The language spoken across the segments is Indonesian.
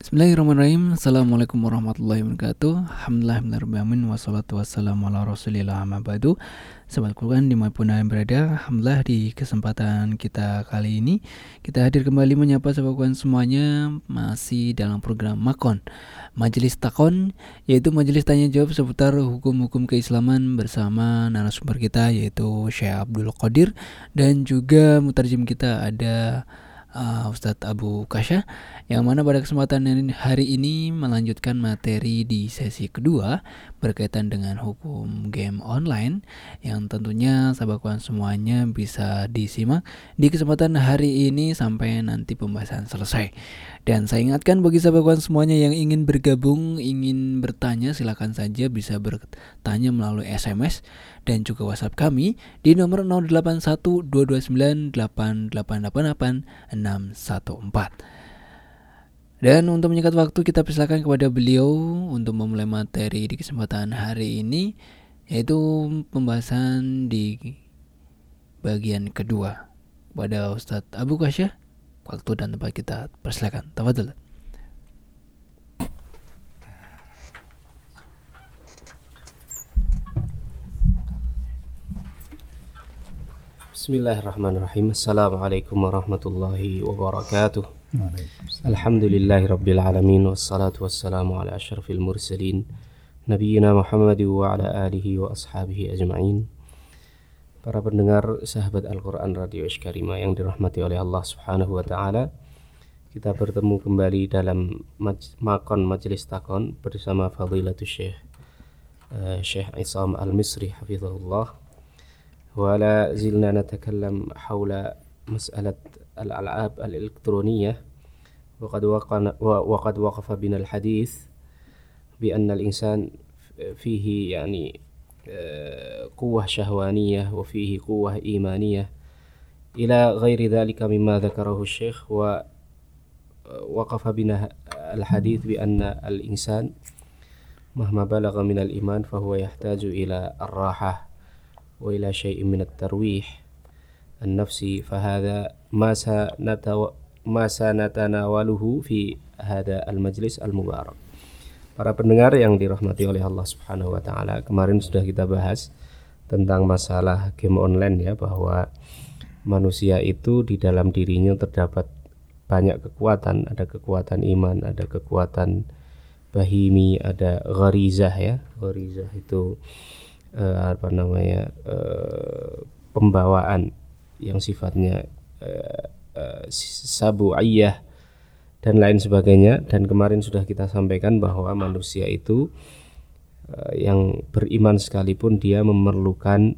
Bismillahirrahmanirrahim. Assalamualaikum warahmatullahi wabarakatuh. Alhamdulillahirrahmanirrahim Wassalatu wassalamu ala rasulillah ba'du. Sobat Quran di mana pun anda berada Alhamdulillah di kesempatan kita kali ini Kita hadir kembali menyapa sobat Quran semuanya Masih dalam program Makon Majelis Takon Yaitu majelis tanya jawab seputar hukum-hukum keislaman Bersama narasumber kita yaitu Syekh Abdul Qadir. Dan juga mutarjim kita ada uh, Ustadz Abu Kasya yang mana pada kesempatan hari ini melanjutkan materi di sesi kedua berkaitan dengan hukum game online yang tentunya sahabat kawan semuanya bisa disimak di kesempatan hari ini sampai nanti pembahasan selesai. Dan saya ingatkan bagi sahabat kawan semuanya yang ingin bergabung, ingin bertanya silakan saja bisa bertanya melalui SMS dan juga WhatsApp kami di nomor 081298888614. Dan untuk menyikat waktu kita persilakan kepada beliau untuk memulai materi di kesempatan hari ini yaitu pembahasan di bagian kedua. Pada Ustadz Abu Kasya waktu dan tempat kita persilakan. Tafadhol. Bismillahirrahmanirrahim. Assalamualaikum warahmatullahi wabarakatuh الحمد لله رب العالمين والصلاة والسلام على أشرف المرسلين نبينا محمد وعلى آله وأصحابه أجمعين Para pendengar sahabat Al-Quran Radio Ishkarima yang dirahmati oleh Allah Subhanahu wa Ta'ala, kita bertemu kembali dalam maj makon Majelis Takon bersama Fadilatul Syekh uh, Syekh Isam Al-Misri Hafizahullah. Wa zilna natakallam hawla mas'alat الألعاب الإلكترونية وقد وقد وقف بنا الحديث بأن الإنسان فيه يعني قوة شهوانية وفيه قوة إيمانية. إلى غير ذلك مما ذكره الشيخ ووقف بنا الحديث بأن الإنسان مهما بلغ من الإيمان فهو يحتاج إلى الراحة وإلى شيء من الترويح النفسي. فهذا ما سنتو ما سنتناوله في هذا المجلس المبارك Para pendengar yang dirahmati oleh Allah Subhanahu wa taala, kemarin sudah kita bahas tentang masalah game online ya bahwa manusia itu di dalam dirinya terdapat banyak kekuatan, ada kekuatan iman, ada kekuatan bahimi, ada gharizah ya. Gharizah itu uh, apa namanya? Uh, pembawaan yang sifatnya Eh, eh, sabu'iyah dan lain sebagainya dan kemarin sudah kita sampaikan bahwa manusia itu eh, yang beriman sekalipun dia memerlukan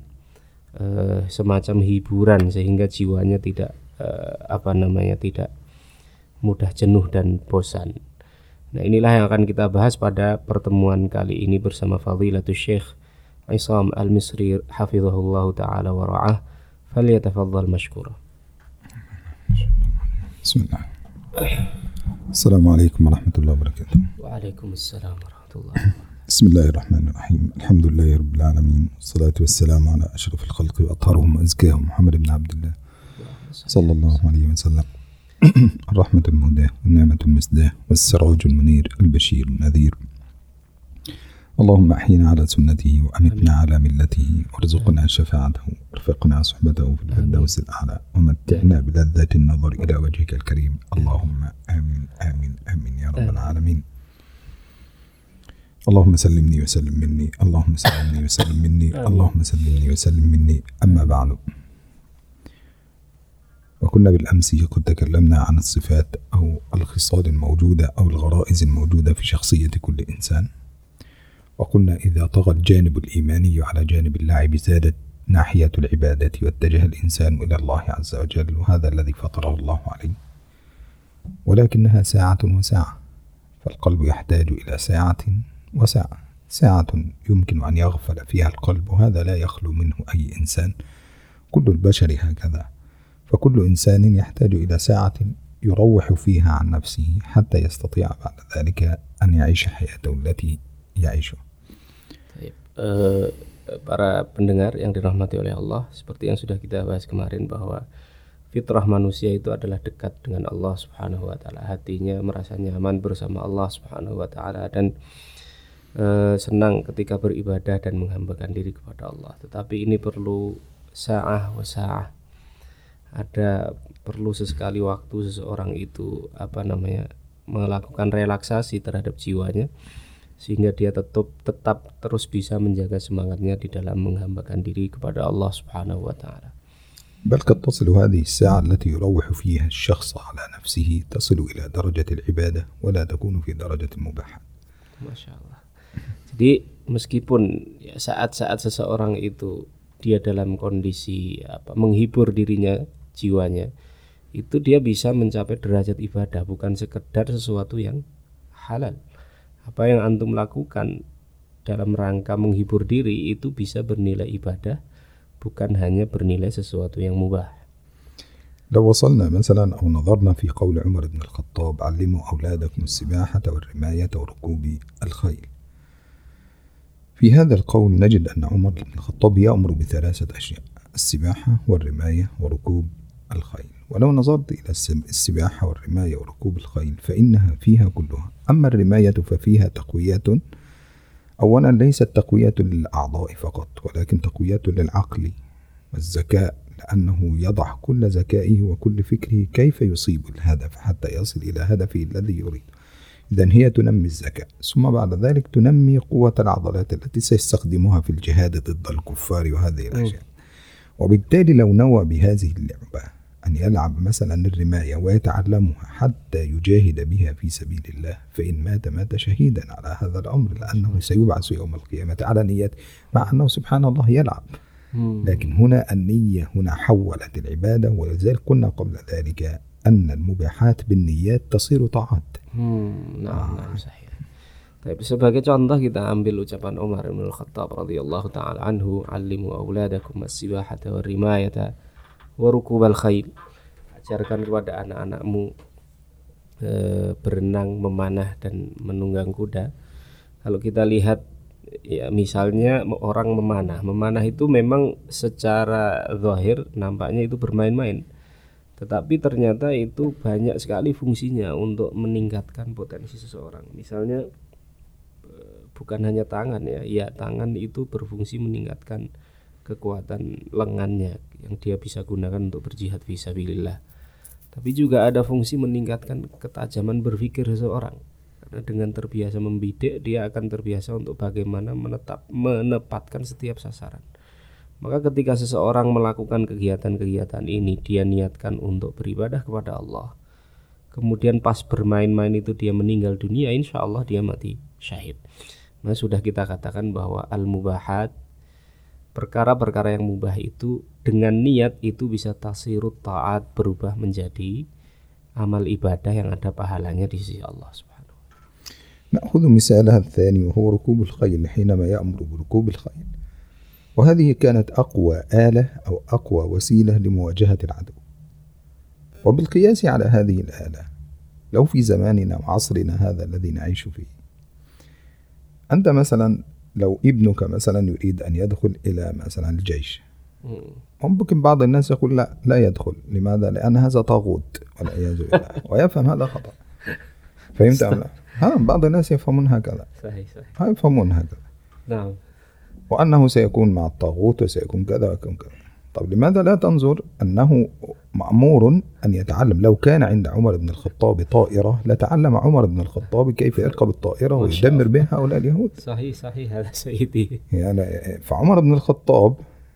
semacam hiburan sehingga jiwanya tidak apa namanya tidak mudah jenuh dan bosan. Nah, inilah yang akan kita bahas pada pertemuan kali ini bersama Fadilatul Syekh Isam Al-Misri hafizahullah taala wa ra'ah. Falyatafaddal mashkura. بسم الله. السلام عليكم ورحمة الله وبركاته. وعليكم السلام ورحمة الله بسم الله الرحمن الرحيم. الحمد لله رب العالمين. والصلاة والسلام على أشرف الخلق وأطهرهم وأزكاهم محمد بن عبد الله صلى الله عليه وسلم. الرحمة المهداة والنعمة المسداة والسراج المنير البشير النذير. اللهم أحينا على سنته وأمتنا على ملته وارزقنا شفاعته وارفقنا صحبته في الفردوس الأعلى ومتعنا بلذة النظر إلى وجهك الكريم. اللهم آمين آمين آمين يا رب العالمين. اللهم سلمني وسلم مني اللهم سلمني وسلم مني اللهم سلمني وسلم مني. أما بعد وكنا بالأمس قد تكلمنا عن الصفات أو الخصال الموجودة أو الغرائز الموجودة في شخصية كل إنسان. وقلنا إذا طغى الجانب الإيماني على جانب اللعب زادت ناحية العبادة واتجه الإنسان إلى الله عز وجل وهذا الذي فطره الله عليه. ولكنها ساعة وساعة فالقلب يحتاج إلى ساعة وساعة. ساعة يمكن أن يغفل فيها القلب وهذا لا يخلو منه أي إنسان. كل البشر هكذا فكل إنسان يحتاج إلى ساعة يروح فيها عن نفسه حتى يستطيع بعد ذلك أن يعيش حياته التي يعيشها para pendengar yang dirahmati oleh Allah seperti yang sudah kita bahas kemarin bahwa fitrah manusia itu adalah dekat dengan Allah Subhanahu wa taala. Hatinya merasa nyaman bersama Allah Subhanahu wa taala dan e, senang ketika beribadah dan menghambakan diri kepada Allah. Tetapi ini perlu sa'ah wa sa'ah. Ada perlu sesekali waktu seseorang itu apa namanya melakukan relaksasi terhadap jiwanya sehingga dia tetap tetap terus bisa menjaga semangatnya di dalam menghambakan diri kepada Allah Subhanahu wa taala. بل قد تصل هذه الساعة التي يروح فيها الشخص على نفسه تصل إلى درجة العبادة ولا تكون في درجة المباحة Masya Allah. Jadi meskipun ya, saat-saat seseorang itu dia dalam kondisi apa menghibur dirinya jiwanya itu dia bisa mencapai derajat ibadah bukan sekedar sesuatu yang halal. Apa yang antum lakukan dalam rangka menghibur diri itu bisa bernilai ibadah bukan hanya bernilai sesuatu yang mubah. لو وصلنا مثلا أو نظرنا في قول عمر بن الخطاب علموا أولادكم السباحة والرماية وركوب الخيل في هذا القول نجد أن عمر بن الخطاب يأمر بثلاثة أشياء السباحة والرماية وركوب الخيل ولو نظرت إلى السب- السباحة والرماية وركوب الخيل فإنها فيها كلها. أما الرماية ففيها تقويات أولا ليست تقوية للأعضاء فقط ولكن تقوية للعقل والذكاء لأنه يضع كل ذكائه وكل فكره كيف يصيب الهدف حتى يصل إلى هدفه الذي يريد. إذا هي تنمي الذكاء. ثم بعد ذلك تنمي قوة العضلات التي سيستخدمها في الجهاد ضد الكفار وهذه الأشياء. وبالتالي لو نوى بهذه اللعبة أن يلعب مثلا الرماية ويتعلمها حتى يجاهد بها في سبيل الله فإن مات مات شهيدا على هذا الأمر لأنه سيبعث يوم القيامة على نية مع أنه سبحان الله يلعب. لكن هنا النية هنا حولت العبادة ولذلك قلنا قبل ذلك أن المباحات بالنيات تصير طاعات. Hmm, nah, nah, sahih. Tapi sebagai contoh kita ambil ucapan Umar bin Khattab radhiyallahu taala anhu, "Allimu auladakum as-sibahata wa rimayata wa rukubal khail." Ajarkan kepada anak-anakmu eh, berenang, memanah dan menunggang kuda. Kalau kita lihat ya misalnya orang memanah, memanah itu memang secara zahir nampaknya itu bermain-main tetapi ternyata itu banyak sekali fungsinya untuk meningkatkan potensi seseorang misalnya eh, bukan hanya tangan ya ya tangan itu berfungsi meningkatkan kekuatan lengannya yang dia bisa gunakan untuk berjihad fisabilillah tapi juga ada fungsi meningkatkan ketajaman berpikir seseorang karena dengan terbiasa membidik dia akan terbiasa untuk bagaimana menetap menepatkan setiap sasaran maka ketika seseorang melakukan kegiatan-kegiatan ini dia niatkan untuk beribadah kepada Allah. Kemudian pas bermain-main itu dia meninggal dunia, insya Allah dia mati syahid. Nah sudah kita katakan bahwa al-mubahat perkara-perkara yang mubah itu dengan niat itu bisa tasirut taat berubah menjadi amal ibadah yang ada pahalanya di sisi Allah Subhanahu wa نأخذ مثالها الثاني وهو ركوب الخيل حينما يأمر بركوب الخيل. وهذه كانت أقوى آلة أو أقوى وسيلة لمواجهة العدو. وبالقياس على هذه الآلة لو في زماننا وعصرنا هذا الذي نعيش فيه أنت مثلا لو ابنك مثلا يريد أن يدخل إلى مثلا الجيش. ممكن بعض الناس يقول لا لا يدخل. لماذا؟ لأن هذا طاغوت والعياذ بالله. ويفهم هذا خطأ. فهمت أم لا؟ ها بعض الناس يفهمون هكذا. sahih. ها يفهمون هكذا. Nah, وأنه سيكون مع الطاغوت وسيكون كذا ويكون كذا طب لماذا لا تنظر أنه مأمور أن يتعلم؟ لو كان عند عمر بن الخطاب طائرة لتعلم عمر بن الخطاب كيف يركب الطائرة ويدمر بها هؤلاء اليهود. sahih sahih هذا سيدي. يعني فعمر بن الخطاب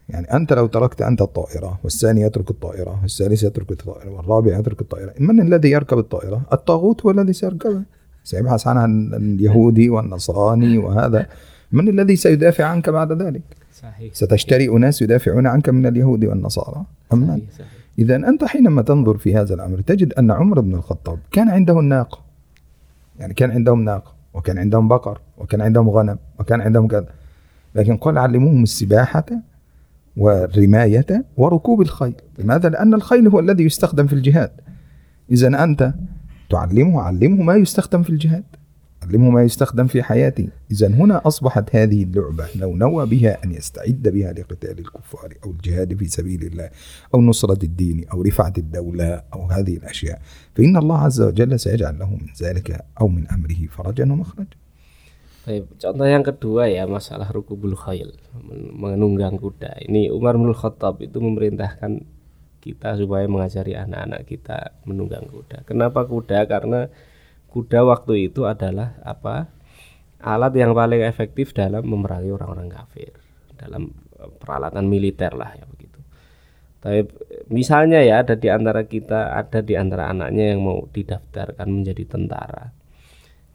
يعني أنت لو تركت أنت الطائرة والثاني يترك الطائرة والثالث يترك الطائرة والرابع يترك الطائرة من الذي يركب الطائرة؟ الطاغوت هو الذي سيركبها. سيبحث عنها اليهودي والنصراني وهذا. من الذي سيدافع عنك بعد ذلك؟ Sahih. ستشتري أناس يدافعون عنك من اليهود والنصارى أم من Sahih, sahih. إذا أنت حينما تنظر في هذا الأمر تجد أن عمر بن الخطاب كان عنده الناقة يعني كان عندهم ناقة وكان عندهم بقر وكان عندهم غنم وكان عندهم كذا لكن قال علموهم السباحة والرماية وركوب الخيل لماذا؟ لأن الخيل هو الذي يستخدم في الجهاد إذا أنت تعلمه علمه ما يستخدم في الجهاد أعلمه ما يستخدم في حياتي إذا هنا أصبحت هذه اللعبة لو نوى بها أن يستعد بها لقتال الكفار أو الجهاد في سبيل الله أو نصرة الدين أو رفعة الدولة أو هذه الأشياء فإن الله عز وجل سيجعل له من ذلك أو من أمره فرجا ومخرجا Baik, contoh yang kedua ya masalah rukubul khail menunggang kuda. Ini Umar bin Khattab itu memerintahkan kita supaya mengajari anak-anak kita menunggang kuda. Kenapa kuda? Karena kuda waktu itu adalah apa? alat yang paling efektif dalam memerangi orang-orang kafir dalam eh, peralatan militer lah ya begitu. Tapi misalnya ya ada di antara kita ada di antara anaknya yang mau didaftarkan menjadi tentara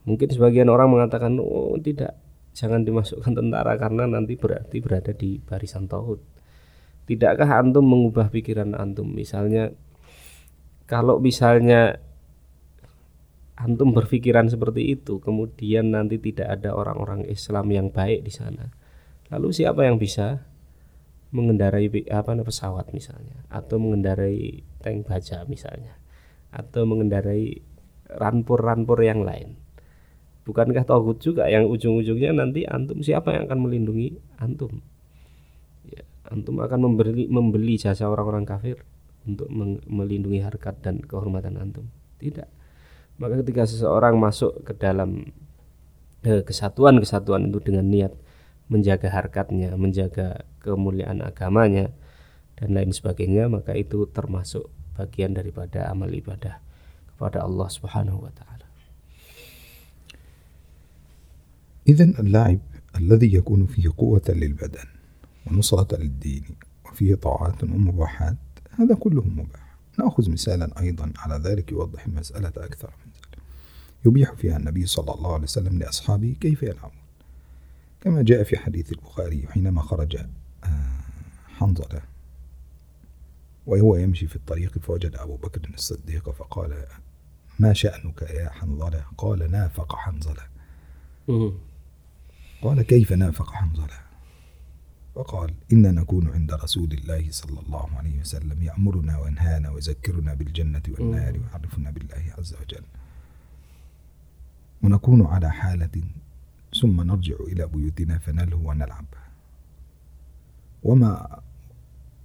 Mungkin sebagian orang mengatakan oh tidak jangan dimasukkan tentara karena nanti berarti berada di barisan tauhid. Tidakkah antum mengubah pikiran antum? Misalnya kalau misalnya antum berpikiran seperti itu, kemudian nanti tidak ada orang-orang Islam yang baik di sana. Lalu siapa yang bisa mengendarai apa pesawat misalnya atau mengendarai tank baja misalnya atau mengendarai ranpur-ranpur yang lain? Bukankah togut juga yang ujung-ujungnya nanti antum siapa yang akan melindungi antum? Ya, antum akan membeli membeli jasa orang-orang kafir untuk melindungi harkat dan kehormatan antum. Tidak maka ketika seseorang masuk ke dalam eh, kesatuan-kesatuan itu dengan niat menjaga harkatnya menjaga kemuliaan agamanya dan lain sebagainya maka itu termasuk bagian daripada amal ibadah kepada Allah Subhanahu wa taala إذا اللعب الذي يكون فيه قوة للبدن ونصرة للدين وفيه طاعات ومباحات هذا كله مباح نأخذ مثالا أيضا على ذلك يوضح المسألة أكثر من ذلك. يبيح فيها النبي صلى الله عليه وسلم لأصحابه كيف يلعبون كما جاء في حديث البخاري حينما خرج آه، حنظلة وهو يمشي في الطريق فوجد أبو بكر الصديق فقال ما شأنك يا حنظلة؟ قال نافق حنظلة. قال كيف نافق حنظلة؟ فقال إن نكون عند رسول الله صلى الله عليه وسلم يأمرنا وينهانا ويذكرنا بالجنة والنار ويعرفنا بالله عز وجل. ونكون على حالة ثم نرجع إلى بيوتنا فنلهو ونلعب. وما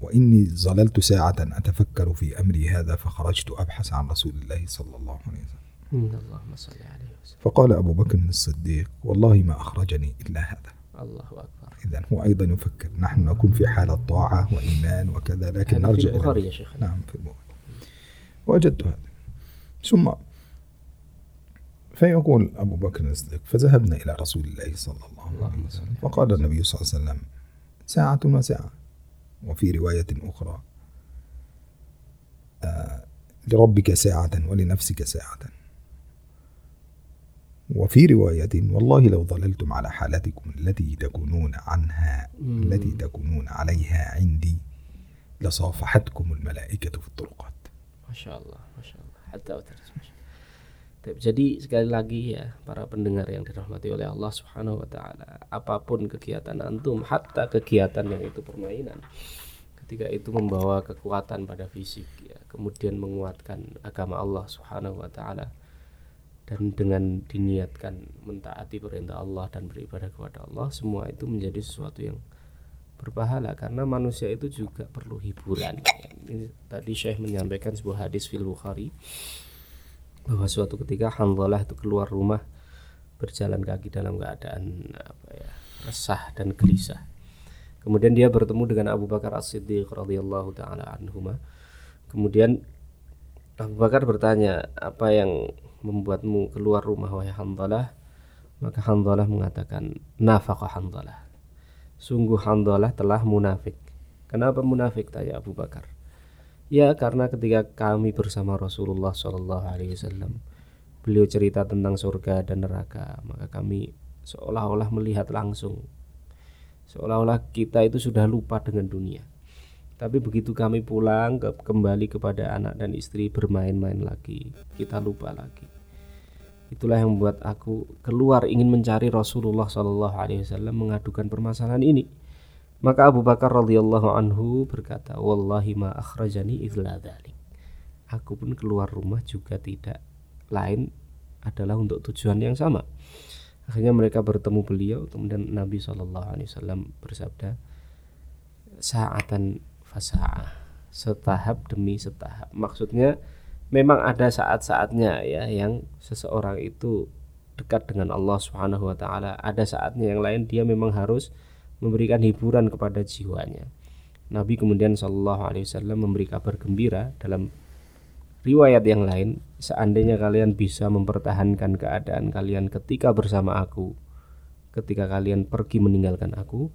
وإني ظللت ساعة أتفكر في أمري هذا فخرجت أبحث عن رسول الله صلى الله عليه وسلم. اللهم صل عليه فقال أبو بكر الصديق والله ما أخرجني إلا هذا. الله أكبر. إذا هو أيضا يفكر نحن نكون في حالة طاعة وإيمان وكذا لكن نرجع في البخاري يا شيخ. نعم في البخاري. وجدت هذا. ثم فيقول أبو بكر الصديق فذهبنا إلى رسول الله صلى الله عليه وسلم. فقال النبي صلى الله عليه وسلم ساعة وساعة. وفي رواية أخرى آه لربك ساعة ولنفسك ساعة. وفي رواية والله لو ظللتم على حالتكم التي تكونون عنها مم. التي تكونون عليها عندي لصافحتكم الملائكة في الطرقات ما شاء الله ما شاء الله حتى Jadi sekali lagi ya para pendengar yang dirahmati oleh Allah Subhanahu wa taala, apapun kegiatan antum, hatta kegiatan yang itu permainan, ketika itu membawa kekuatan pada fisik ya, kemudian menguatkan agama Allah Subhanahu wa taala, dan dengan diniatkan mentaati perintah Allah dan beribadah kepada Allah semua itu menjadi sesuatu yang berpahala. Karena manusia itu juga perlu hiburan. Ini tadi Syekh menyampaikan sebuah hadis fil Bukhari bahwa suatu ketika Hanzalah itu keluar rumah berjalan kaki dalam keadaan apa ya resah dan gelisah. Kemudian dia bertemu dengan Abu Bakar As-Siddiq radhiyallahu taala anhuma. Kemudian Abu Bakar bertanya apa yang membuatmu keluar rumah wahai Hanzalah maka Hanzalah mengatakan nafaqah Hanzalah. Sungguh Hanzalah telah munafik. Kenapa munafik tanya Abu Bakar? Ya karena ketika kami bersama Rasulullah Shallallahu Alaihi Wasallam beliau cerita tentang surga dan neraka maka kami seolah-olah melihat langsung. Seolah-olah kita itu sudah lupa dengan dunia. Tapi begitu kami pulang ke, kembali kepada anak dan istri bermain-main lagi, kita lupa lagi. Itulah yang membuat aku keluar ingin mencari Rasulullah Shallallahu Alaihi Wasallam mengadukan permasalahan ini. Maka Abu Bakar radhiyallahu anhu berkata, "Wallahi ma akhrajani illa dhalik." Aku pun keluar rumah juga tidak lain adalah untuk tujuan yang sama. Akhirnya mereka bertemu beliau, kemudian Nabi Shallallahu Alaihi Wasallam bersabda, saatan fasaah, setahap demi setahap. Maksudnya memang ada saat-saatnya ya yang seseorang itu dekat dengan Allah Subhanahu wa taala. Ada saatnya yang lain dia memang harus memberikan hiburan kepada jiwanya. Nabi kemudian Shallallahu alaihi wasallam memberi kabar gembira dalam riwayat yang lain, seandainya kalian bisa mempertahankan keadaan kalian ketika bersama aku, ketika kalian pergi meninggalkan aku,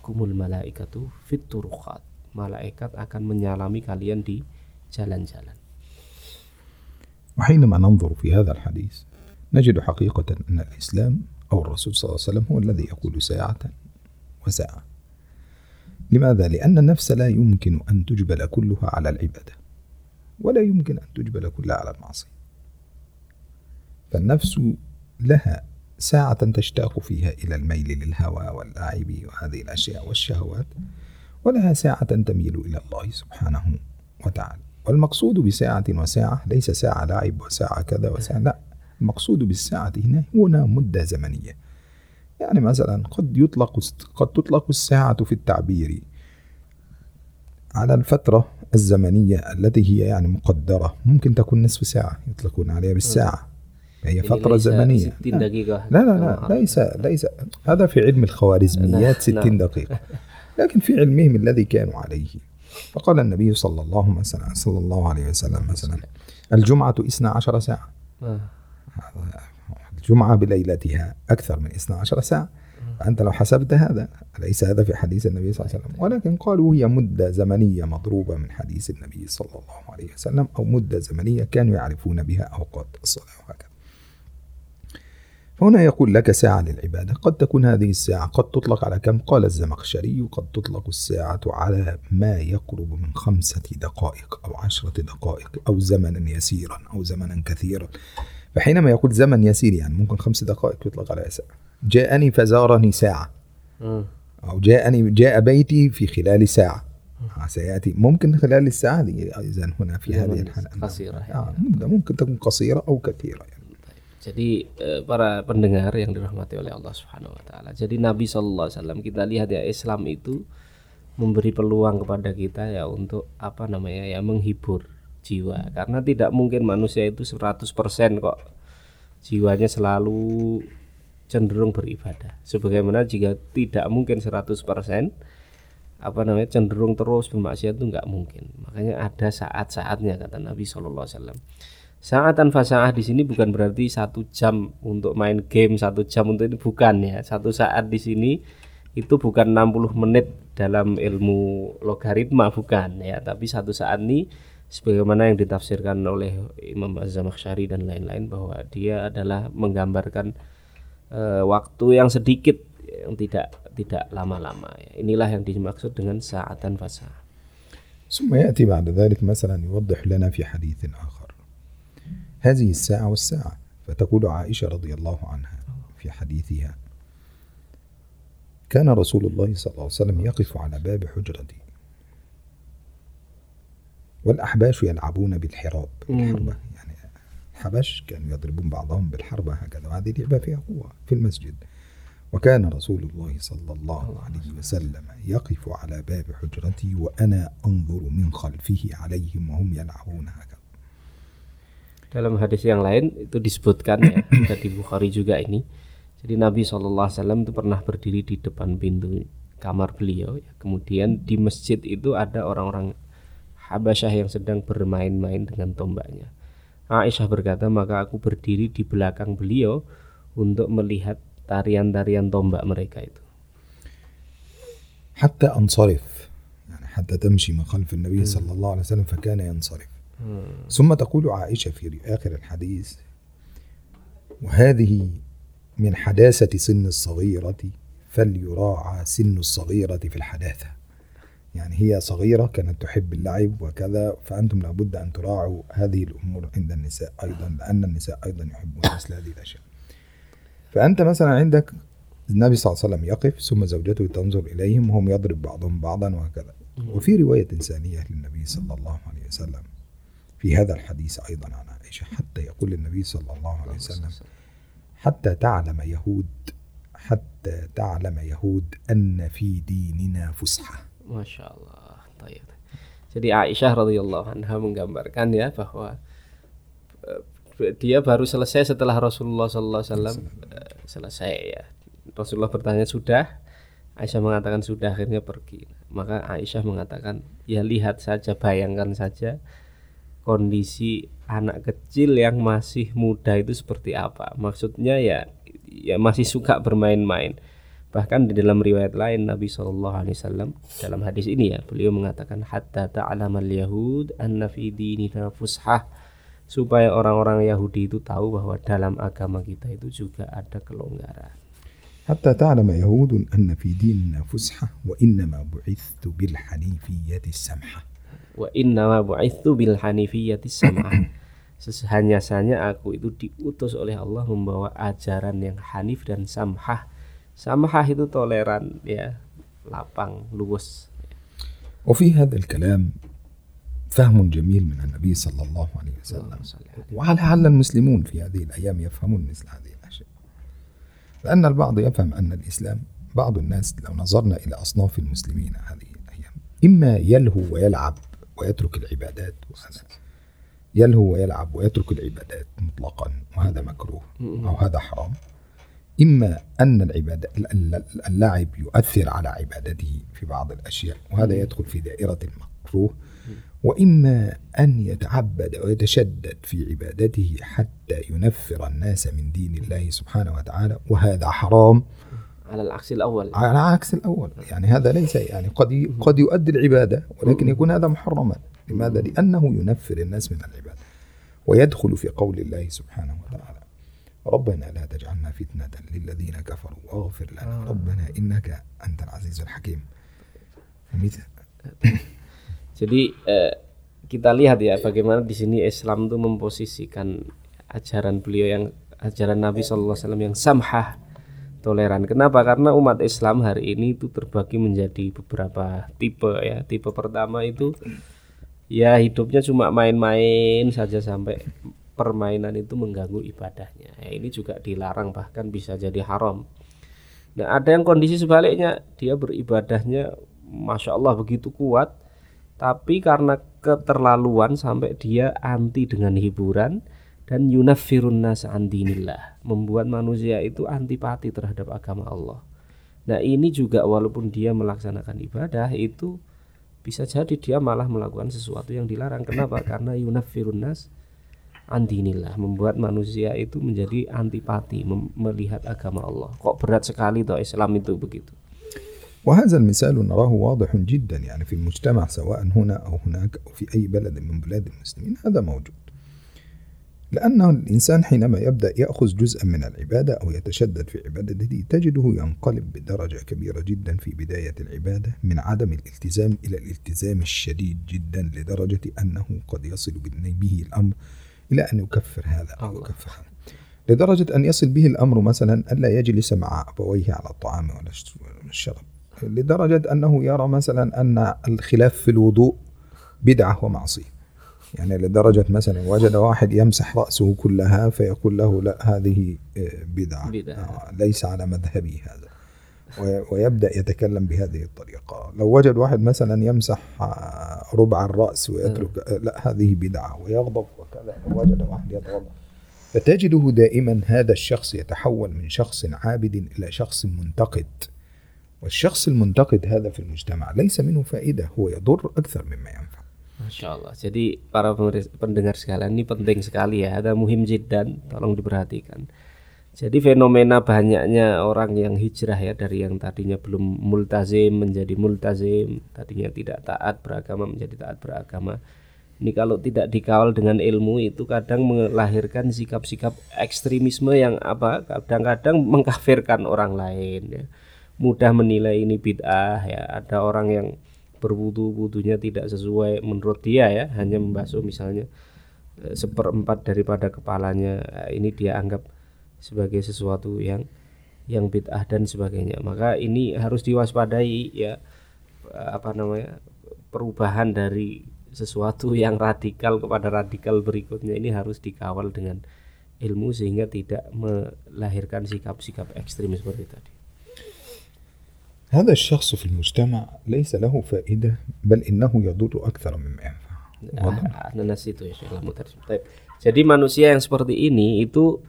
kumul malaikatu fit. Malaikat akan menyalami kalian di jalan-jalan. وحينما ننظر في هذا الحديث نجد حقيقة أن الإسلام أو الرسول صلى الله عليه وسلم هو الذي يقول ساعة وساعة لماذا؟ لأن النفس لا يمكن أن تجبل كلها على العبادة ولا يمكن أن تجبل كلها على المعصية فالنفس لها ساعة تشتاق فيها إلى الميل للهوى واللعب وهذه الأشياء والشهوات ولها ساعة تميل إلى الله سبحانه وتعالى والمقصود بساعة وساعة ليس ساعة لعب وساعة كذا وساعة لا المقصود بالساعة هنا هنا مدة زمنية. يعني مثلا قد يطلق قد تطلق الساعة في التعبير على الفترة الزمنية التي هي يعني مقدرة. ممكن تكون نصف ساعة يطلقون عليها بالساعة. هي فترة زمنية. لا. دقيقة. لا لا لا ليس ليس. هذا في علم الخوارزميات 60 نعم. دقيقة. لكن في علمهم الذي كانوا عليه. فقال النبي صلى الله مثلا صلى الله عليه وسلم مثلا الجمعة 12 ساعة. آه. الجمعة بليلتها أكثر من 12 ساعة. فأنت لو حسبت هذا ليس هذا في حديث النبي صلى الله عليه وسلم؟ ولكن قالوا هي مدة زمنية مضروبة من حديث النبي صلى الله عليه وسلم أو مدة زمنية كانوا يعرفون بها أوقات الصلاة وهكذا. هنا يقول لك ساعة للعبادة. قد تكون هذه الساعة قد تطلق على كم؟ قال الزمخشري قد تطلق الساعة على ما يقرب من خمسة دقائق أو عشرة دقائق أو زمنا يسيرا أو زمنا كثيرا. فحينما يقول زمن يسير يعني ممكن خمس دقائق يطلق على ساعة. جاءني فزارني ساعة. أو جاءني جاء بيتي في خلال ساعة. سيأتي. ممكن خلال الساعة دي إذا هنا في هذه الحالة. قصيرة يعني. ممكن تكون قصيرة أو كثيرة يعني. Jadi para pendengar yang dirahmati oleh Allah Subhanahu wa taala. Jadi Nabi sallallahu alaihi wasallam kita lihat ya Islam itu memberi peluang kepada kita ya untuk apa namanya ya menghibur jiwa. Karena tidak mungkin manusia itu 100% kok jiwanya selalu cenderung beribadah. Sebagaimana jika tidak mungkin 100% apa namanya cenderung terus bermaksiat itu nggak mungkin. Makanya ada saat-saatnya kata Nabi Shallallahu Alaihi Wasallam saat tanpa saat di sini bukan berarti satu jam untuk main game satu jam untuk ini bukan ya satu saat di sini itu bukan 60 menit dalam ilmu logaritma bukan ya tapi satu saat ini sebagaimana yang ditafsirkan oleh Imam Az-Zamakhsyari dan lain-lain bahwa dia adalah menggambarkan uh, waktu yang sedikit yang tidak tidak lama-lama ya. Inilah yang dimaksud dengan saatan fasa. ثم يأتي بعد ذلك مثلا يوضح لنا في حديث آخر هذه الساعة والساعة. فتقول عائشة رضي الله عنها في حديثها كان رسول الله صلى الله عليه وسلم يقف على باب حجرتي والأحباش يلعبون بالحراب. الحربة يعني الحبش كانوا يضربون بعضهم بالحربة هكذا وهذه لعبة فيها قوة في المسجد. وكان رسول الله صلى الله عليه وسلم يقف على باب حجرتي وأنا أنظر من خلفه عليهم وهم يلعبون هكذا. Dalam hadis yang lain itu disebutkan ya, di Bukhari juga ini. Jadi Nabi SAW itu pernah berdiri di depan pintu kamar beliau. Ya. Kemudian di masjid itu ada orang-orang Habasyah yang sedang bermain-main dengan tombaknya. Aisyah berkata, maka aku berdiri di belakang beliau untuk melihat tarian-tarian tombak mereka itu. حتى أنصرف يعني حتى تمشي من خلف النبي صلى الله عليه وسلم فكان ينصرف ثم تقول عائشة في آخر الحديث وهذه من حداثة سن الصغيرة فليراعى سن الصغيرة في الحداثة. يعني هي صغيرة كانت تحب اللعب وكذا فأنتم لابد أن تراعوا هذه الأمور عند النساء أيضا لأن النساء أيضا يحبون مثل هذه الأشياء. فأنت مثلا عندك النبي صلى الله عليه وسلم يقف ثم زوجته تنظر إليهم وهم يضرب بعضهم بعضا وهكذا. وفي رواية إنسانية للنبي صلى الله عليه وسلم. في هذا الحديث أيضا عن عائشة حتى يقول النبي صلى الله عليه وسلم حتى تعلم يهود حتى تعلم يهود أن في ديننا فسحة Masya Allah. Tayyib. Jadi Aisyah radhiyallahu anha menggambarkan ya bahwa eh, dia baru selesai setelah Rasulullah sallallahu alaihi wasallam eh, selesai ya. Rasulullah bertanya sudah, Aisyah mengatakan sudah akhirnya pergi. Maka Aisyah mengatakan ya lihat saja bayangkan saja kondisi anak kecil yang masih muda itu seperti apa. Maksudnya ya ya masih suka bermain-main. Bahkan di dalam riwayat lain Nabi Shallallahu Alaihi Wasallam dalam hadis ini ya beliau mengatakan hatta ta'lamal yahud anna fi dinina fushah supaya orang-orang Yahudi itu tahu bahwa dalam agama kita itu juga ada kelonggaran. حتى تعلم يهود أن في ديننا فسحة وإنما بعثت بالحنيفية السمحة Wa inna ma bu'ithu bil hanifiyyati sam'ah. Sehanya-hanya aku itu diutus oleh Allah membawa ajaran yang hanif dan samhah. Samhah itu toleran ya, lapang, luwes. وفي هذا الكلام فهم جميل من النبي صلى الله عليه وسلم ولعل المسلمون في هذه الأيام يفهمون مثل هذه الأشياء لأن البعض يفهم أن الإسلام بعض الناس لو نظرنا إلى أصناف المسلمين هذه الأيام إما يلهو ويلعب ويترك العبادات. وهذا يلهو ويلعب ويترك العبادات مطلقا وهذا مكروه أو هذا حرام. إما أن العبادة اللعب يؤثر على عبادته في بعض الأشياء وهذا يدخل في دائرة المكروه. وإما أن يتعبد ويتشدد في عبادته حتى ينفر الناس من دين الله سبحانه وتعالى وهذا حرام. Alal aksil awal. على عكس الأول. يعني هذا ليس يعني قد قد يؤدي العبادة ولكن يكون هذا محرما. لماذا؟ لأنه ينفر الناس من العبادة ويدخل في قول الله سبحانه وتعالى ربنا لا تجعلنا فتنة للذين كفروا واغفر لنا. ربنا إنك أنت العزيز الحكيم. Jadi eh, kita lihat ya bagaimana di sini Islam itu memposisikan ajaran beliau yang ajaran Nabi Shallallahu Alaihi Wasallam yang samhah. Toleran. Kenapa? Karena umat Islam hari ini itu terbagi menjadi beberapa tipe ya. Tipe pertama itu ya hidupnya cuma main-main saja sampai permainan itu mengganggu ibadahnya. Ya, ini juga dilarang bahkan bisa jadi haram. Nah ada yang kondisi sebaliknya dia beribadahnya masya Allah begitu kuat, tapi karena keterlaluan sampai dia anti dengan hiburan dan yunafirun nas an dinillah, membuat manusia itu antipati terhadap agama Allah. Nah ini juga walaupun dia melaksanakan ibadah itu bisa jadi dia malah melakukan sesuatu yang dilarang. Kenapa? Karena yunafirun nas an dinillah, membuat manusia itu menjadi antipati mem- melihat agama Allah. Kok berat sekali toh Islam itu begitu. وهذا المثال نراه واضح جدا يعني في المجتمع سواء هنا أو هناك أو في أي بلد من بلاد المسلمين هذا موجود لأن الإنسان حينما يبدأ يأخذ جزءا من العبادة أو يتشدد في عبادته تجده ينقلب بدرجة كبيرة جدا في بداية العبادة من عدم الالتزام إلى الالتزام الشديد جدا لدرجة أنه قد يصل به الأمر إلى أن يكفر هذا أو. يكفر هذا لدرجة أن يصل به الأمر مثلا ألا يجلس مع أبويه على الطعام ولا الشراب لدرجة أنه يرى مثلا أن الخلاف في الوضوء بدعة ومعصية. يعني لدرجة مثلا وجد واحد يمسح رأسه كلها فيقول له لا هذه آه، بدعة. بدعة. آه، ليس على مذهبي هذا. وي- ويبدأ يتكلم بهذه الطريقة. لو وجد واحد مثلا يمسح آه، ربع الرأس ويترك لا هذه بدعة ويغضب وكذا لو وجد واحد يتغضب. فتجده دائما هذا الشخص يتحول من شخص عابد إلى شخص منتقد. والشخص المنتقد هذا في المجتمع ليس منه فائدة هو يضر أكثر مما ينفع. Masya Allah. Jadi para pendengar sekalian ini penting sekali ya. Ada muhim jiddan, tolong diperhatikan. Jadi fenomena banyaknya orang yang hijrah ya dari yang tadinya belum multazim menjadi multazim, tadinya tidak taat beragama menjadi taat beragama. Ini kalau tidak dikawal dengan ilmu itu kadang melahirkan sikap-sikap ekstremisme yang apa? Kadang-kadang mengkafirkan orang lain ya. Mudah menilai ini bid'ah ya. Ada orang yang berwudu-wudunya tidak sesuai menurut dia ya, hanya membasuh misalnya eh, seperempat daripada kepalanya. Eh, Ini dia anggap sebagai sesuatu yang yang bid'ah dan sebagainya. Maka ini harus diwaspadai ya eh, apa namanya? perubahan dari sesuatu yang radikal kepada radikal berikutnya ini harus dikawal dengan ilmu sehingga tidak melahirkan sikap-sikap ekstrim seperti tadi. هذا الشخص في المجتمع ليس له فائدة بل إنه يضر أكثر مما ينفع Ananas itu ya Syekh Jadi manusia yang seperti ini itu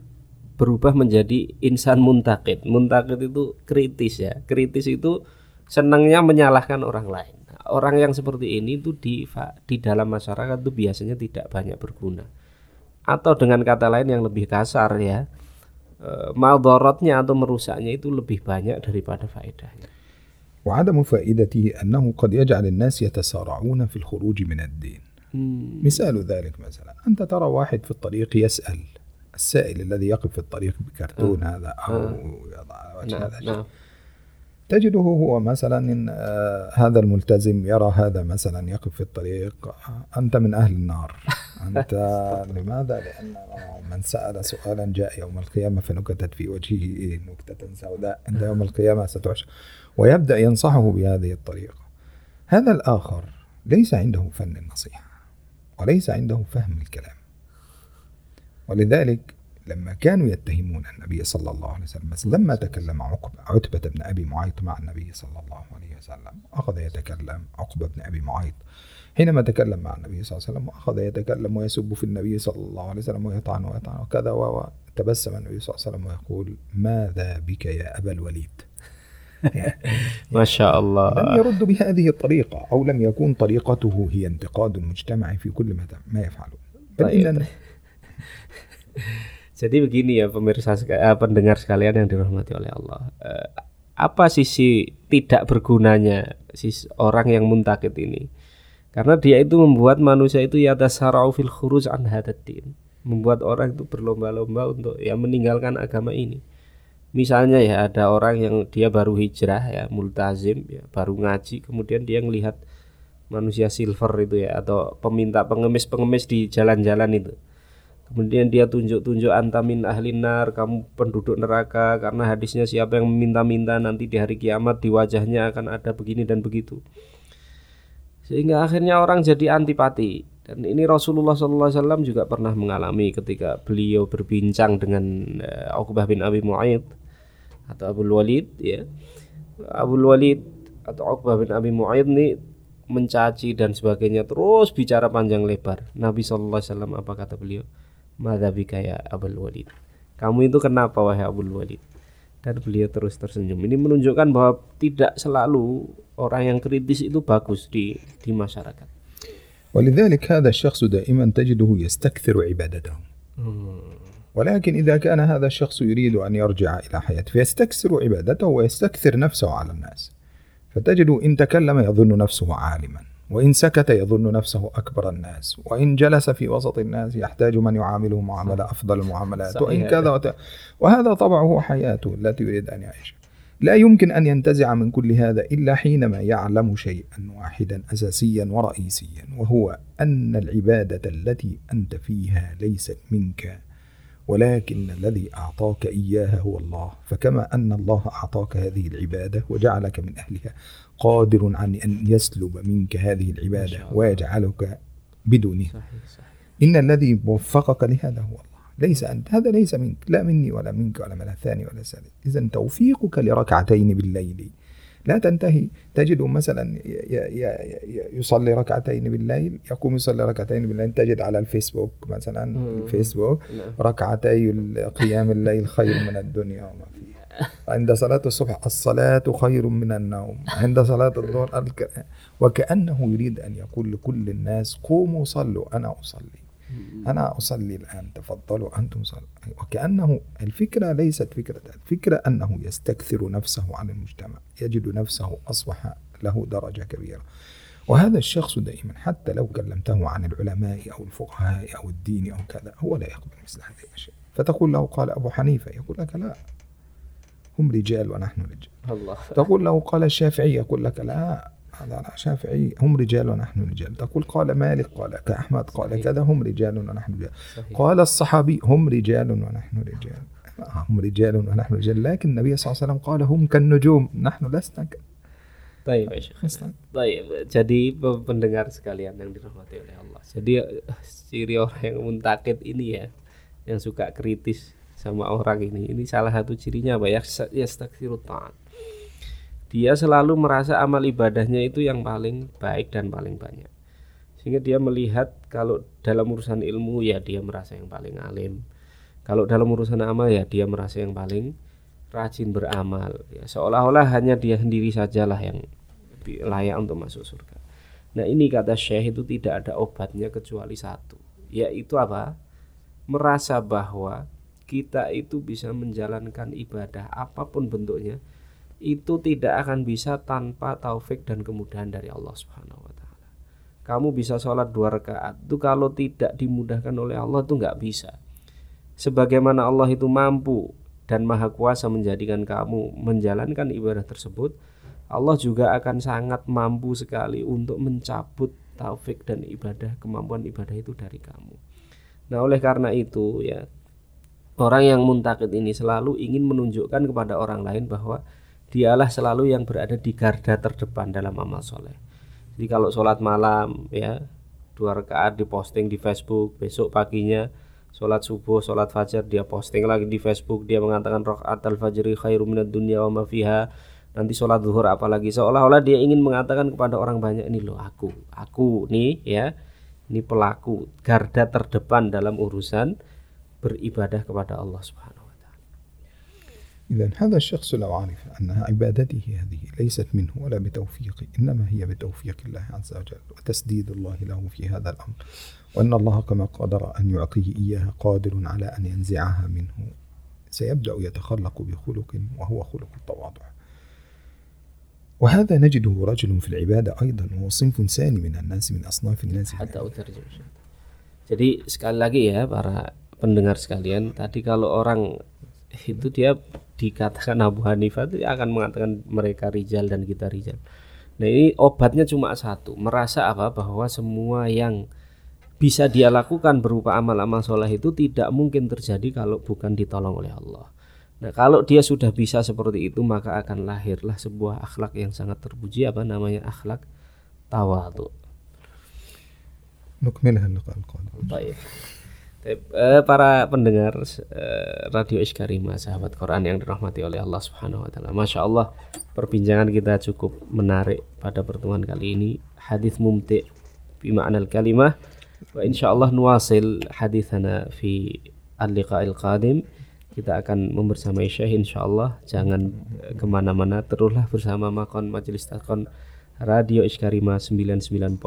berubah menjadi insan muntakid. Muntakid itu kritis ya. Kritis itu senangnya menyalahkan orang lain. Orang yang seperti ini itu di di dalam masyarakat itu biasanya tidak banyak berguna. Atau dengan kata lain yang lebih kasar ya, e, maldorotnya atau merusaknya itu lebih banyak daripada faedahnya. وعدم فائدته أنه قد يجعل الناس يتسارعون في الخروج من الدين مثال ذلك مثلا أنت ترى واحد في الطريق يسأل السائل الذي يقف في الطريق بكرتون آه. هذا أو آه. يضع وجه نعم. هذا نعم. تجده هو مثلا إن آه هذا الملتزم يرى هذا مثلا يقف في الطريق أنت من أهل النار أنت لماذا؟ لأن من سأل سؤالا جاء يوم القيامة فنكتت في وجهه نكتة سوداء عند يوم القيامة ستحشر ويبدأ ينصحه بهذه الطريقة. هذا الآخر ليس عنده فن النصيحة وليس عنده فهم الكلام. ولذلك لما كانوا يتهمون النبي صلى الله عليه وسلم لما تكلم عقبة عتبة بن أبي معيط مع النبي صلى الله عليه وسلم أخذ يتكلم عقبة بن أبي معيط. حينما تكلم مع النبي صلى الله عليه وسلم أخذ يتكلم ويسب في النبي صلى الله عليه وسلم ويطعن ويطعن وكذا وتبسم النبي صلى الله عليه وسلم ويقول ماذا بك يا أبا الوليد؟ ما شاء الله لم يرد بهذه الطريقة أو لم يكن طريقته هي انتقاد المجتمع في كل ما يفعله بل إن Jadi begini ya pemirsa eh, pendengar sekalian yang dirahmati oleh Allah. Eh, apa sisi tidak bergunanya sisi orang yang muntakit ini? Karena dia itu membuat manusia itu ya tasarau fil khuruj an hadatin. Membuat orang itu berlomba-lomba untuk ya meninggalkan agama ini. Misalnya ya ada orang yang dia baru hijrah ya multazim ya baru ngaji kemudian dia melihat manusia silver itu ya atau peminta pengemis-pengemis di jalan-jalan itu Kemudian dia tunjuk-tunjuk antamin ahlinar, kamu penduduk neraka karena hadisnya siapa yang meminta-minta nanti di hari kiamat di wajahnya akan ada begini dan begitu. Sehingga akhirnya orang jadi antipati. Dan ini Rasulullah SAW juga pernah mengalami ketika beliau berbincang dengan uh, Uqbah bin Abi Mu'ayyid atau Abu Walid ya. Abu Walid atau Uqbah bin Abi Mu'ayyid ini mencaci dan sebagainya terus bicara panjang lebar. Nabi SAW apa kata beliau? Madhabika ya Abul Walid Kamu itu kenapa wahai Abul Walid Dan beliau terus tersenyum Ini menunjukkan bahwa tidak selalu Orang yang kritis itu bagus di, di masyarakat ولذلك هذا الشخص دائما تجده يستكثر عبادته ولكن إذا كان هذا الشخص يريد أن يرجع إلى حياته فيستكثر عبادته ويستكثر نفسه على الناس. فتجد إن تكلم يظن نفسه عالما وإن سكت يظن نفسه أكبر الناس وإن جلس في وسط الناس يحتاج من يعامله معاملة أفضل المعاملات وإن كذا وت... وهذا طبعه حياته التي يريد أن يعيش. لا يمكن أن ينتزع من كل هذا إلا حينما يعلم شيئا واحدا أساسيا ورئيسيا وهو أن العبادة التي أنت فيها ليست منك. ولكن الذي أعطاك إياها هو الله. فكما أن الله أعطاك هذه العبادة وجعلك من أهلها قادر عن أن يسلب منك هذه العبادة ويجعلك بدونها صحيح صحيح. إن الذي وفقك لهذا هو الله. ليس أنت هذا ليس منك لا مني ولا منك ولا من الثاني ولا الثالث. إذا توفيقك لركعتين بالليل لا تنتهي. تجد مثلا يصلي ركعتين بالليل يقوم يصلي ركعتين بالليل. تجد على الفيسبوك مثلا الفيسبوك. ركعتي قيام الليل خير من الدنيا وما فيها. عند صلاة الصبح الصلاة خير من النوم. عند صلاة الظهر وكأنه يريد أن يقول لكل الناس قوموا صلوا أنا أصلي. أنا أصلي الآن تفضلوا أنتم صلوا وكأنه الفكرة ليست فكرة الفكرة أنه يستكثر نفسه عن المجتمع يجد نفسه أصبح له درجة كبيرة. وهذا الشخص دائما حتى لو كلمته عن العلماء أو الفقهاء أو الدين أو كذا هو لا يقبل مثل هذه الأشياء. فتقول له قال أبو حنيفة يقول لك لا هم رجال ونحن رجال. الله. تقول له قال الشافعي يقول لك لا هذا شافعي هم رجال ونحن رجال. تقول قال مالك قال كأحمد قال كذا هم رجال ونحن رجال. قال الصحابي هم رجال ونحن رجال. هم رجال ونحن رجال. لكن النبي صلى الله عليه وسلم قال هم كالنجوم نحن لسنا Baik, Baik, jadi pendengar sekalian yang dirahmati oleh Allah. Jadi ciri orang yang muntakit ini ya, yang suka kritis sama orang ini. Ini salah satu cirinya apa? Ya? Ya Dia selalu merasa amal ibadahnya itu yang paling baik dan paling banyak. Sehingga dia melihat kalau dalam urusan ilmu ya dia merasa yang paling alim. Kalau dalam urusan amal ya dia merasa yang paling rajin beramal ya seolah-olah hanya dia sendiri sajalah yang layak untuk masuk surga nah ini kata Syekh itu tidak ada obatnya kecuali satu yaitu apa merasa bahwa kita itu bisa menjalankan ibadah apa pun bentuknya itu tidak akan bisa tanpa taufik dan kemudahan dari Allah Subhanahu wa taala. Kamu bisa sholat dua rakaat itu kalau tidak dimudahkan oleh Allah itu nggak bisa. Sebagaimana Allah itu mampu dan maha kuasa menjadikan kamu menjalankan ibadah tersebut Allah juga akan sangat mampu sekali untuk mencabut taufik dan ibadah kemampuan ibadah itu dari kamu nah oleh karena itu ya orang yang muntakid ini selalu ingin menunjukkan kepada orang lain bahwa dialah selalu yang berada di garda terdepan dalam amal soleh jadi kalau sholat malam ya dua rakaat diposting di Facebook besok paginya sholat subuh, sholat fajar dia posting lagi di Facebook dia mengatakan rakaat al fajri khairu minad dunya wa ma fiha nanti sholat zuhur apalagi seolah-olah dia ingin mengatakan kepada orang banyak ini loh aku aku nih ya ini pelaku garda terdepan dalam urusan beribadah kepada Allah Subhanahu. إذا هذا الشخص لو عرف أن عبادته هذه ليست منه ولا بتوفيقه إنما هي بتوفيق الله عز وجل وتسديد الله له في هذا الأمر. وأن الله كما قدر أن يعطيه إياها قادر على أن ينزعها منه. سيبدأ يتخلق بخلق وهو خلق التواضع. وهذا نجده رجل في العبادة أيضا وهو صنف ثاني من الناس من أصناف الناس. حتى أترجم Jadi sekali lagi ya para pendengar sekalian, tadi kalau orang itu dia dikatakan Abu Hanifah itu akan mengatakan mereka rijal dan kita rijal. Nah ini obatnya cuma satu, merasa apa bahwa semua yang bisa dia lakukan berupa amal-amal soleh itu tidak mungkin terjadi kalau bukan ditolong oleh Allah. Nah kalau dia sudah bisa seperti itu maka akan lahirlah sebuah akhlak yang sangat terpuji apa namanya akhlak tawadu. نكملها اللقاء القادم. Baik. Eh, para pendengar eh, Radio Iskarima sahabat Quran yang dirahmati oleh Allah Subhanahu wa taala. Masya Allah perbincangan kita cukup menarik pada pertemuan kali ini. Hadis mumti ma'nal kalimah Wa insyaallah nuwasil hadithana fi al-liqa'il qadim. Kita akan membersamai Syekh insyaallah. Jangan eh, ke mana-mana, teruslah bersama Makon Majelis Takon Radio Iskarima 99.9.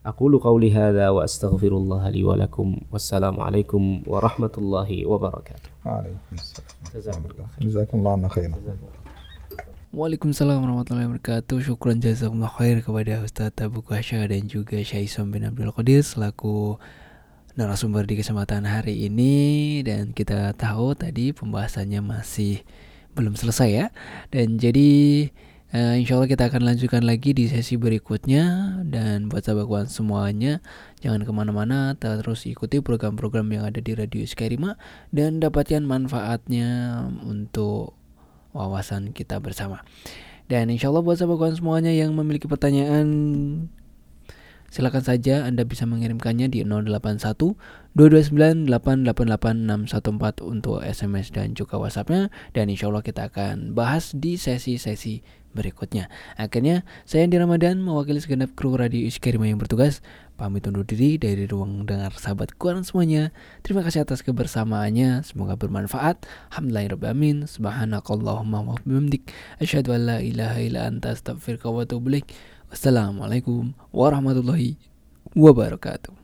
Aku lu qauli hadza wa astaghfirullah li wa lakum. Wassalamualaikum warahmatullahi wabarakatuh. Waalaikumsalam. Jazakumullah khairan. Waalaikumsalam warahmatullahi wabarakatuh Syukran jazakumullah khair kepada Ustaz Abu Qasya dan juga Syaisom bin Abdul Qadir Selaku narasumber di kesempatan hari ini Dan kita tahu tadi pembahasannya masih belum selesai ya Dan jadi uh, insya Allah kita akan lanjutkan lagi di sesi berikutnya Dan buat sahabat semuanya Jangan ke mana-mana terus ikuti program-program yang ada di Radio Skyrima Dan dapatkan manfaatnya untuk wawasan kita bersama. Dan insya Allah buat sahabat kawan semuanya yang memiliki pertanyaan Silakan saja Anda bisa mengirimkannya di 081 229 888614 untuk SMS dan juga WhatsAppnya dan insya Allah kita akan bahas di sesi-sesi berikutnya. Akhirnya, saya Andi Ramadan mewakili segenap kru Radio Iskarima yang bertugas pamit undur diri dari ruang dengar sahabat kuaran semuanya. Terima kasih atas kebersamaannya. Semoga bermanfaat. Alhamdulillahirrahmanirrahim. Subhanakallahumma wa. Asyhadu an la ilaha illa anta astaghfiruka wa. Wassalamualaikum warahmatullahi wabarakatuh.